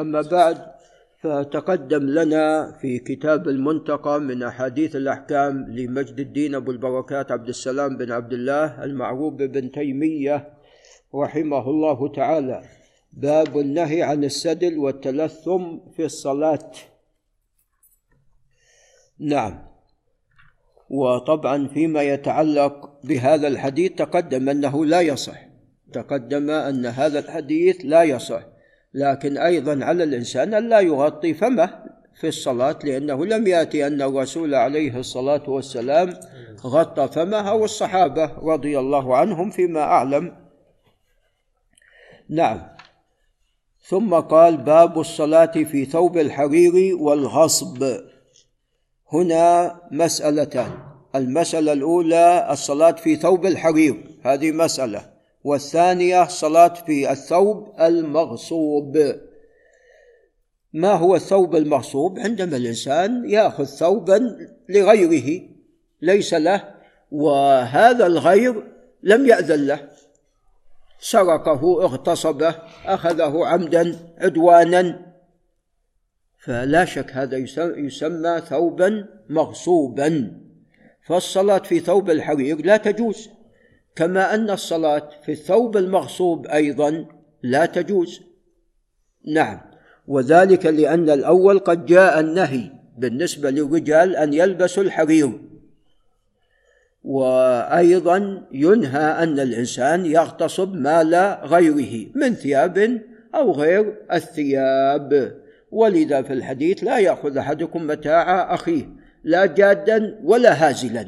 أما بعد فتقدم لنا في كتاب المنتقى من أحاديث الأحكام لمجد الدين أبو البركات عبد السلام بن عبد الله المعروف بن تيمية رحمه الله تعالى. باب النهي عن السدل والتلثم في الصلاة. نعم. وطبعا فيما يتعلق بهذا الحديث تقدم أنه لا يصح. تقدم أن هذا الحديث لا يصح. لكن أيضا على الإنسان أن لا يغطي فمه في الصلاة لأنه لم يأتي أن الرسول عليه الصلاة والسلام غطى فمه أو الصحابة رضي الله عنهم فيما أعلم. نعم. ثم قال باب الصلاة في ثوب الحرير والغصب. هنا مسألتان. المسألة الأولى الصلاة في ثوب الحرير. هذه مسألة. والثانية صلاة في الثوب المغصوب. ما هو الثوب المغصوب؟ عندما الإنسان يأخذ ثوبا لغيره ليس له وهذا الغير لم يأذن له. سرقه اغتصبه أخذه عمدا عدوانا. فلا شك هذا يسمى ثوبا مغصوبا. فالصلاة في ثوب الحرير لا تجوز. كما أن الصلاة في الثوب المغصوب أيضا لا تجوز. نعم. وذلك لأن الأول قد جاء النهي بالنسبة للرجال أن يلبسوا الحرير. وأيضا ينهى أن الإنسان يغتصب مال غيره من ثياب أو غير الثياب. ولذا في الحديث لا يأخذ أحدكم متاع أخيه لا جادا ولا هازلا.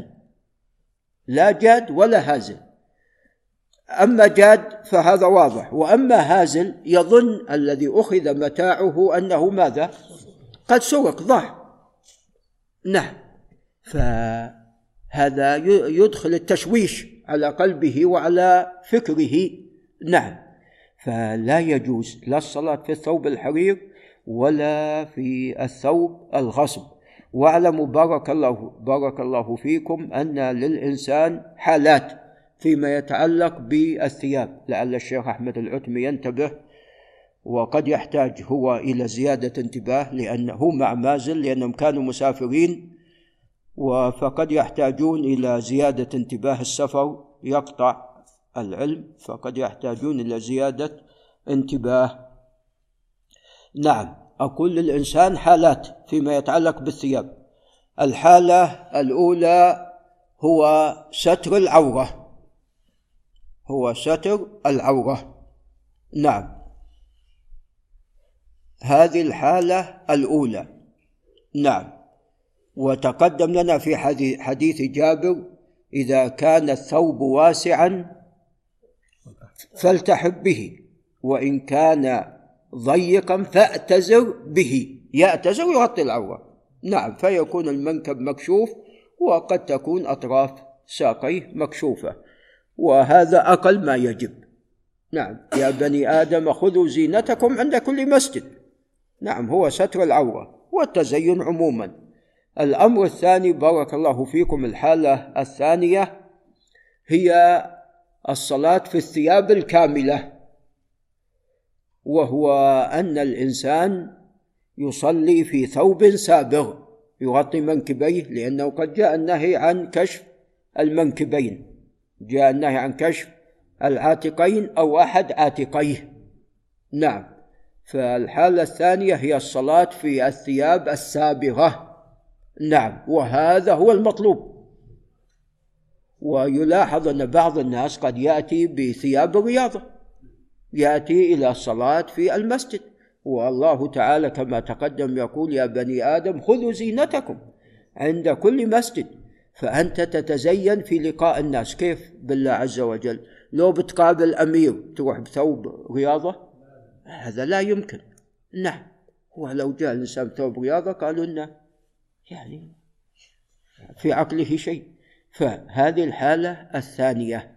لا جاد ولا هازل. أما جاد فهذا واضح وأما هازل يظن الذي أخذ متاعه أنه ماذا؟ قد سرق ضاع. نعم. فهذا يدخل التشويش على قلبه وعلى فكره. نعم. فلا يجوز لا الصلاة في الثوب الحرير ولا في الثوب الغصب. واعلموا بارك الله بارك الله فيكم أن للإنسان حالات. فيما يتعلق بالثياب لعل الشيخ أحمد العتمي ينتبه وقد يحتاج هو إلى زيادة انتباه لأنه مع مازل لأنهم كانوا مسافرين فقد يحتاجون إلى زيادة انتباه السفر يقطع العلم فقد يحتاجون إلى زيادة انتباه. نعم أقول للإنسان حالات فيما يتعلق بالثياب. الحالة الأولى هو ستر العورة. هو ستر العورة. نعم. هذه الحالة الأولى. نعم. وتقدم لنا في حديث جابر إذا كان الثوب واسعا فالتحب به وإن كان ضيقا فأتزر به. يأتزر يغطي العورة. نعم فيكون المنكب مكشوف وقد تكون أطراف ساقيه مكشوفة. وهذا أقل ما يجب. نعم. يا بني آدم خذوا زينتكم عند كل مسجد. نعم هو ستر العورة والتزين عموما. الأمر الثاني بارك الله فيكم الحالة الثانية هي الصلاة في الثياب الكاملة. وهو أن الإنسان يصلي في ثوب سابغ يغطي منكبيه لأنه قد جاء النهي عن كشف المنكبين. جاء النهي عن كشف العاتقين أو أحد عاتقيه. نعم. فالحالة الثانية هي الصلاة في الثياب السابغة. نعم. وهذا هو المطلوب. ويلاحظ أن بعض الناس قد يأتي بثياب الرياضة. يأتي إلى الصلاة في المسجد. والله تعالى كما تقدم يقول يا بني آدم خذوا زينتكم عند كل مسجد. فأنت تتزين في لقاء الناس. كيف بالله عز وجل؟ لو بتقابل أمير تروح بثوب رياضة؟ هذا لا يمكن. نعم. ولو جاء الإنسان بثوب رياضة قالوا لنا يعني في عقله شيء. فهذه الحالة الثانية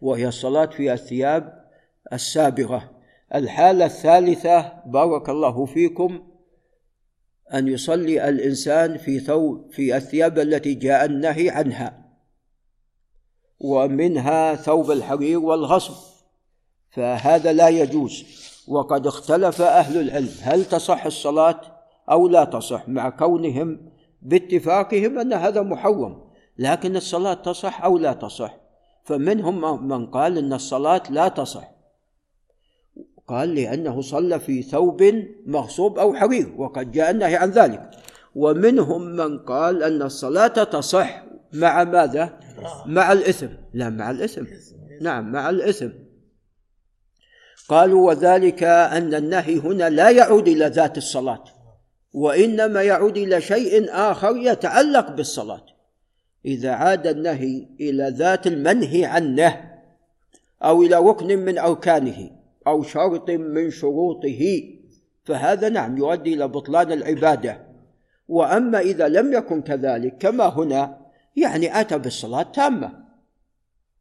وهي الصلاة في الثياب السابغة. الحالة الثالثة بارك الله فيكم أن يصلي الإنسان في ثوب في الثياب التي جاء النهي عنها ومنها ثوب الحرير والغصب. فهذا لا يجوز. وقد اختلف أهل العلم. هل تصح الصلاة أو لا تصح؟ مع كونهم باتفاقهم أن هذا محرم. لكن الصلاة تصح أو لا تصح؟ فمنهم من قال أن الصلاة لا تصح. قال لأنه صلى في ثوب مغصوب أو حرير وقد جاء النهي عن ذلك. ومنهم من قال أن الصلاة تصح مع ماذا؟ مع الإثم. لا مع الإثم. نعم مع الإثم. قالوا وذلك أن النهي هنا لا يعود إلى ذات الصلاة وإنما يعود إلى شيء آخر يتعلق بالصلاة. إذا عاد النهي إلى ذات المنهي عنه أو إلى ركن من أركانه أو شرط من شروطه فهذا نعم يؤدي إلى بطلان العبادة. وأما إذا لم يكن كذلك كما هنا يعني أتى بالصلاة تامة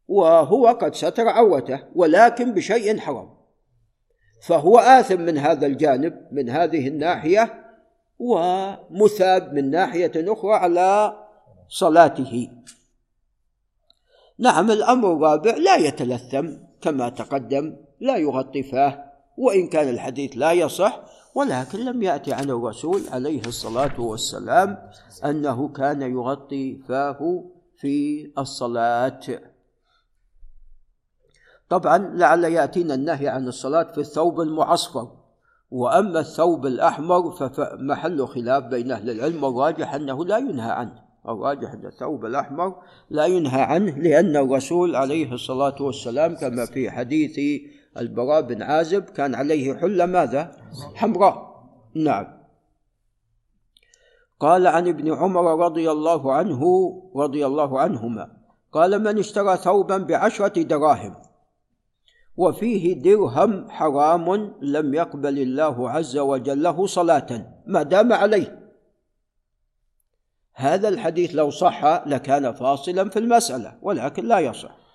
وهو قد ستر عورته ولكن بشيء حرام. فهو آثم من هذا الجانب من هذه الناحية ومثاب من ناحية أخرى على صلاته. نعم الأمر الرابع لا يتلثم كما تقدم لا يغطي فاه وإن كان الحديث لا يصح ولكن لم يأتي عن الرسول عليه الصلاة والسلام أنه كان يغطي فاه في الصلاة. طبعا لعل يأتينا النهي عن الصلاة في الثوب المعصفر وأما الثوب الأحمر فمحل خلاف بين أهل العلم والراجح أنه لا ينهى عنه. الراجح أن الثوب الأحمر لا ينهى عنه لأن الرسول عليه الصلاة والسلام كما في حديث البراء بن عازب كان عليه حلة ماذا؟ حمراء. نعم. قال عن ابن عمر رضي الله عنه رضي الله عنهما قال من اشترى ثوبا بعشرة دراهم وفيه درهم حرام لم يقبل الله عز وجل له صلاة ما دام عليه. هذا الحديث لو صح لكان فاصلا في المسألة ولكن لا يصح.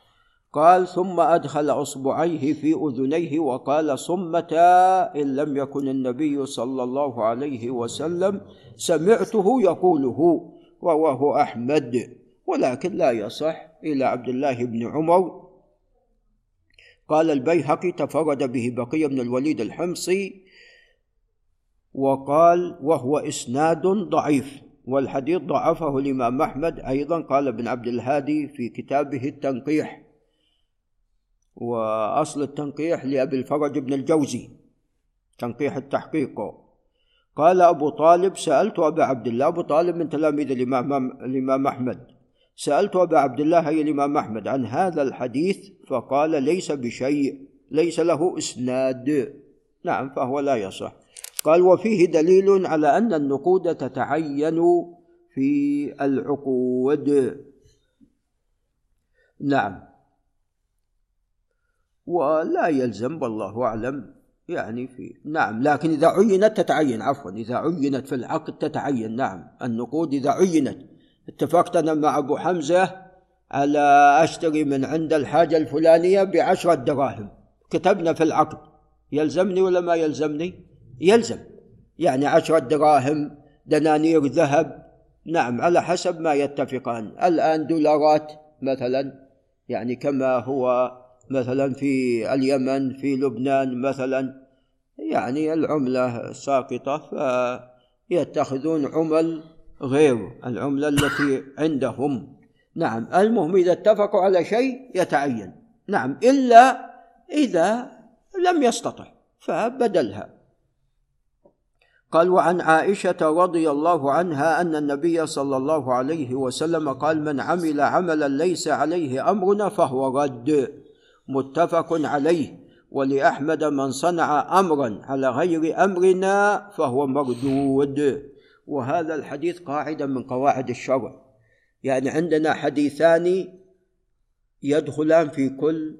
قال ثم أدخل أصبعيه في أذنيه وقال صمتا إن لم يكن النبي صلى الله عليه وسلم سمعته يقوله رواه أحمد. ولكن لا يصح إلى عبد الله بن عمر. قال البيهقي تفرد به بقية بن الوليد الحمصي وقال وهو إسناد ضعيف والحديث ضعفه الإمام أحمد. أيضا قال ابن عبد الهادي في كتابه التنقيح. وأصل التنقيح لأبي الفرج بن الجوزي تنقيح التحقيق. قال أبو طالب سألت أبا عبد الله أبو طالب من تلاميذ الإمام الإمام أحمد. سألت أبا عبد الله أي الإمام أحمد عن هذا الحديث فقال ليس بشيء ليس له إسناد. نعم فهو لا يصح. قال وفيه دليل على أن النقود تتعين في العقود. نعم. ولا يلزم والله أعلم. يعني في نعم لكن إذا عينت تتعين عفوا إذا عينت في العقد تتعين نعم. النقود إذا عينت. اتفقت أنا مع أبو حمزة على أشتري من عند الحاجة الفلانية بعشرة دراهم. كتبنا في العقد يلزمني ولا ما يلزمني؟ يلزم. يعني عشرة دراهم دنانير ذهب. نعم على حسب ما يتفقان. الآن دولارات مثلا يعني كما هو مثلا في اليمن في لبنان مثلا. يعني العملة ساقطة فيتخذون عمل غير العملة التي عندهم. نعم المهم إذا اتفقوا على شيء يتعين. نعم إلا إذا لم يستطع فبدلها. قال وعن عائشة رضي الله عنها أن النبي صلى الله عليه وسلم قال من عمل عملا ليس عليه أمرنا فهو رد. متفق عليه ولأحمد من صنع أمرا على غير أمرنا فهو مردود. وهذا الحديث قاعدة من قواعد الشرع. يعني عندنا حديثان يدخلان في كل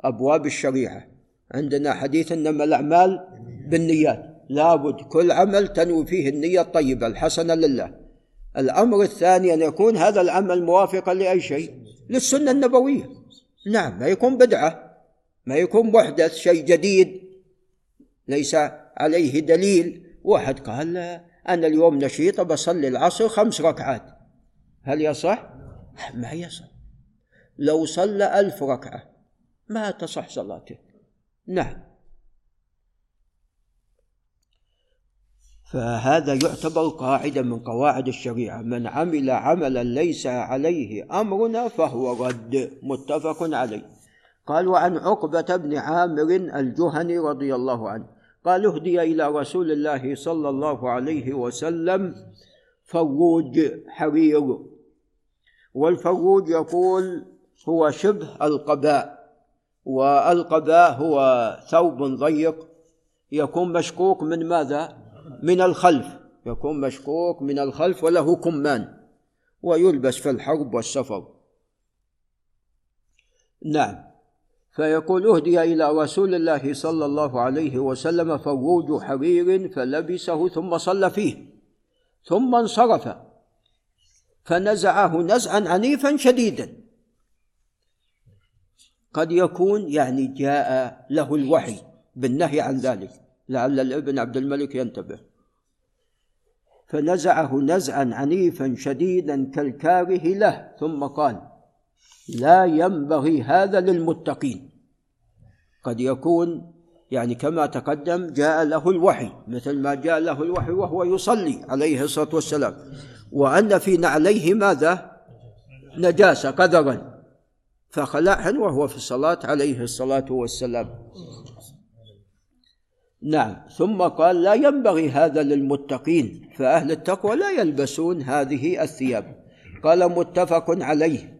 أبواب الشريعة. عندنا حديث إنما الأعمال بالنيات. لابد كل عمل تنوي فيه النية الطيبة الحسنة لله. الأمر الثاني أن يكون هذا العمل موافقا لأي شيء للسنة النبوية. نعم ما يكون بدعة ما يكون محدث شيء جديد ليس عليه دليل. واحد قال أنا اليوم نشيط بصلي العصر خمس ركعات. هل يصح؟ ما يصح. لو صلى ألف ركعة ما تصح صلاته. نعم. فهذا يعتبر قاعدة من قواعد الشريعة. من عمل عملا ليس عليه أمرنا فهو رد. متفق عليه. قال وعن عقبة بن عامر الجهني رضي الله عنه. قال اهدي إلى رسول الله صلى الله عليه وسلم فروج حرير. والفروج يقول هو شبه القباء والقباء هو ثوب ضيق. يكون مشقوق من ماذا؟ من الخلف. يكون مشقوق من الخلف وله كمان. ويلبس في الحرب والسفر نعم. فيقول اهدي إلى رسول الله صلى الله عليه وسلم فروج حرير فلبسه ثم صلى فيه. ثم انصرف. فنزعه نزعا عنيفا شديدا. قد يكون يعني جاء له الوحي بالنهي عن ذلك. لعل الابن عبد الملك ينتبه. فنزعه نزعا عنيفا شديدا كالكاره له ثم قال لا ينبغي هذا للمتقين. قد يكون يعني كما تقدم جاء له الوحي مثل ما جاء له الوحي وهو يصلي عليه الصلاة والسلام. وأن في نعليه ماذا؟ نجاسه قدرا فخلعهن وهو في الصلاة عليه الصلاة والسلام. نعم. ثم قال لا ينبغي هذا للمتقين فأهل التقوى لا يلبسون هذه الثياب. قال متفق عليه.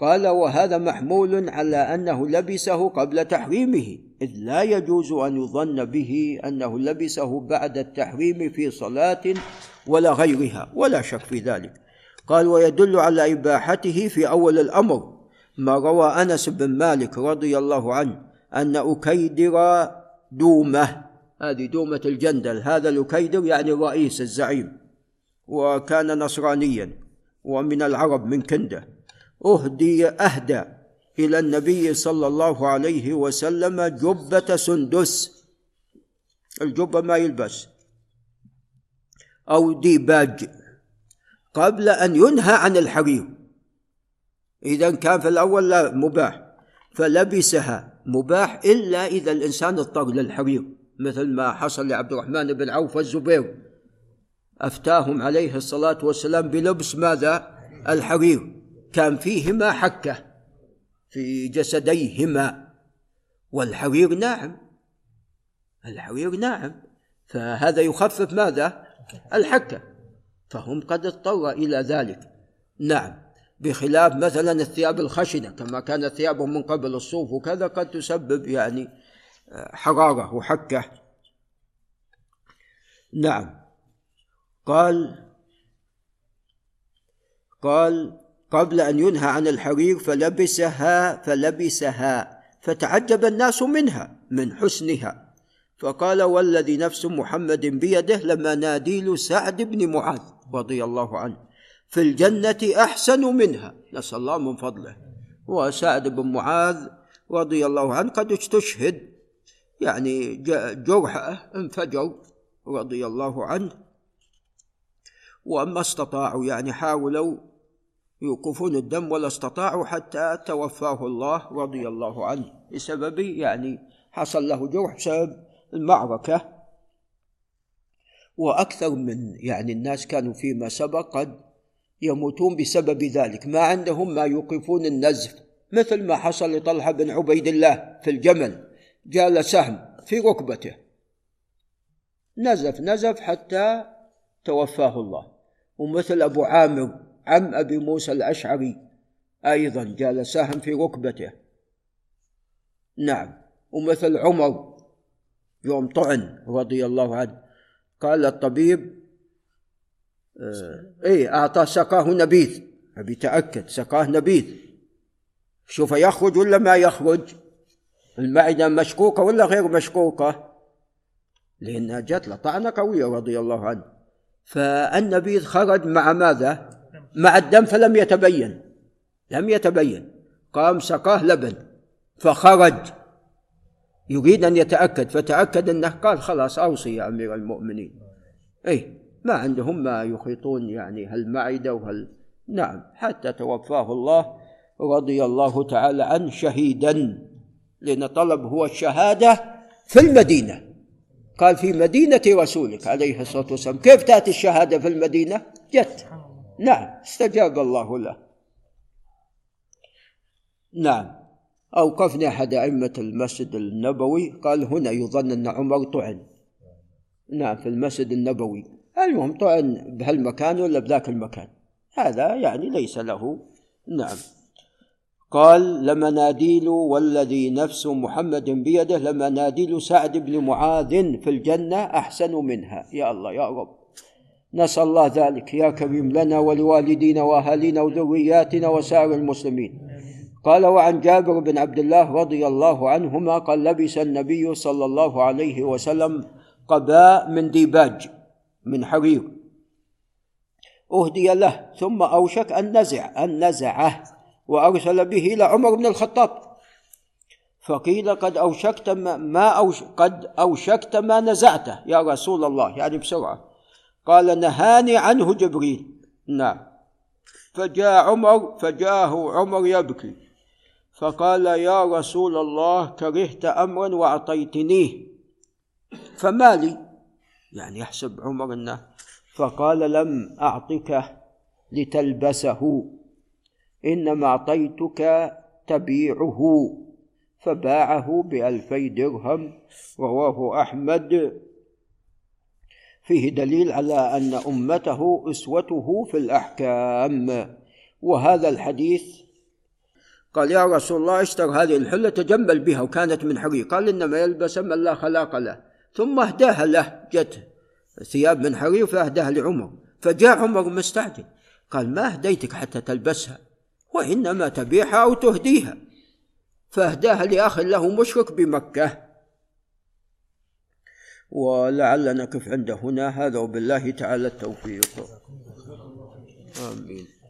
قال وهذا محمول على أنه لبسه قبل تحريمه إذ لا يجوز أن يظن به أنه لبسه بعد التحريم في صلاة ولا غيرها ولا شك في ذلك. قال ويدل على إباحته في أول الأمر ما روى أنس بن مالك رضي الله عنه أن أكيدر دومه هذه دومة الجندل هذا الأكيدر يعني الرئيس الزعيم وكان نصرانيا ومن العرب من كنده أهدي أهدى إلى النبي صلى الله عليه وسلم جبة سندس. الجبة ما يلبس. أو ديباج قبل أن ينهى عن الحرير. إذا كان في الأول لا مباح. فلبسها مباح إلا إذا الإنسان اضطر للحرير. مثل ما حصل لعبد الرحمن بن عوف والزبير. أفتاهم عليه الصلاة والسلام بلبس ماذا؟ الحرير. كان فيهما حكة في جسديهما. والحرير ناعم. الحرير ناعم. فهذا يخفف ماذا؟ الحكة. فهم قد اضطر إلى ذلك. نعم. بخلاف مثلا الثياب الخشنة كما كانت ثيابهم من قبل الصوف وكذا قد تسبب يعني حرارة وحكة نعم. قال قال قبل أن ينهى عن الحرير فلبسها فلبسها فتعجب الناس منها من حسنها. فقال والذي نفس محمد بيده لما ناديل سعد بن معاذ رضي الله عنه في الجنة أحسن منها. نسأل الله من فضله. وسعد بن معاذ رضي الله عنه قد استشهد يعني جرحه انفجر رضي الله عنه. وما استطاعوا يعني حاولوا يوقفون الدم ولا استطاعوا حتى توفاه الله رضي الله عنه. بسبب يعني حصل له جرح بسبب المعركة. وأكثر من يعني الناس كانوا فيما سبق قد يموتون بسبب ذلك. ما عندهم ما يوقفون النزف مثل ما حصل لطلحة بن عبيد الله في الجمل. جال سهم في ركبته. نزف نزف حتى توفاه الله. ومثل أبو عامر عم أبي موسى الأشعري أيضا جال سهم في ركبته. نعم. ومثل عمر يوم طعن رضي الله عنه قال الطبيب آه إيه اعطاه سقاه نبيذ. أبي تأكد سقاه نبيذ. شوف يخرج ولا ما يخرج؟ المعدة مشكوكة ولا غير مشكوكة؟ لأنها جت له طعنة قوية رضي الله عنه. فالنبيذ خرج مع ماذا؟ مع الدم فلم يتبين. لم يتبين. قام سقاه لبن فخرج. يريد أن يتأكد. فتأكد أنه قال خلاص أوصي يا أمير المؤمنين. أي ما عندهم ما يخيطون يعني هالمعدة وهال نعم حتى توفاه الله رضي الله تعالى عنه شهيدا. لأن طلب هو الشهادة في المدينة. قال في مدينة رسولك عليه الصلاة والسلام. كيف تأتي الشهادة في المدينة؟ جت. نعم استجاب الله له. نعم. أوقفني أحد أئمة المسجد النبوي. قال هنا يظن أن عمر طعن. نعم في المسجد النبوي. المهم طعن بهالمكان ولا بذاك المكان؟ هذا يعني ليس له. نعم. قال لمناديل والذي نفس محمد بيده لمناديل سعد بن معاذ في الجنة أحسن منها. يا الله يا رب. نسأل الله ذلك. يا كريم لنا ولوالدينا وأهالينا وذرياتنا وسائر المسلمين. قال وعن جابر بن عبد الله رضي الله عنهما قال لبس النبي صلى الله عليه وسلم قباء من ديباج من حرير. أهدي له ثم أوشك أن نزع أن نزعه. وأرسل به إلى عمر بن الخطاب. فقيل قد أوشكت ما أوش قد أوشكت ما نزعته يا رسول الله يعني بسرعة. قال نهاني عنه جبريل. نعم. فجاء عمر فجاءه عمر يبكي. فقال يا رسول الله كرهت أمرا وأعطيتنيه فما لي؟ يعني يحسب عمر أنه فقال لم أعطك لتلبسه. إنما أعطيتك تبيعه فباعه بألفي درهم رواه أحمد. فيه دليل على أن أمته أسوته في الأحكام. وهذا الحديث قال يا رسول الله اشتر هذه الحلة تجمل بها. وكانت من حرير قال إنما يلبس من لا خلاق له. ثم اهداها له جت ثياب من حرير فأهداها لعمر. فجاء عمر مستعجل. قال ما أهديتك حتى تلبسها؟ وإنما تبيعها أو تهديها. فأهداها لأخ له مشرك بمكة. ولعلنا نقف عند هنا. هذا وبالله تعالى التوفيق. آمين.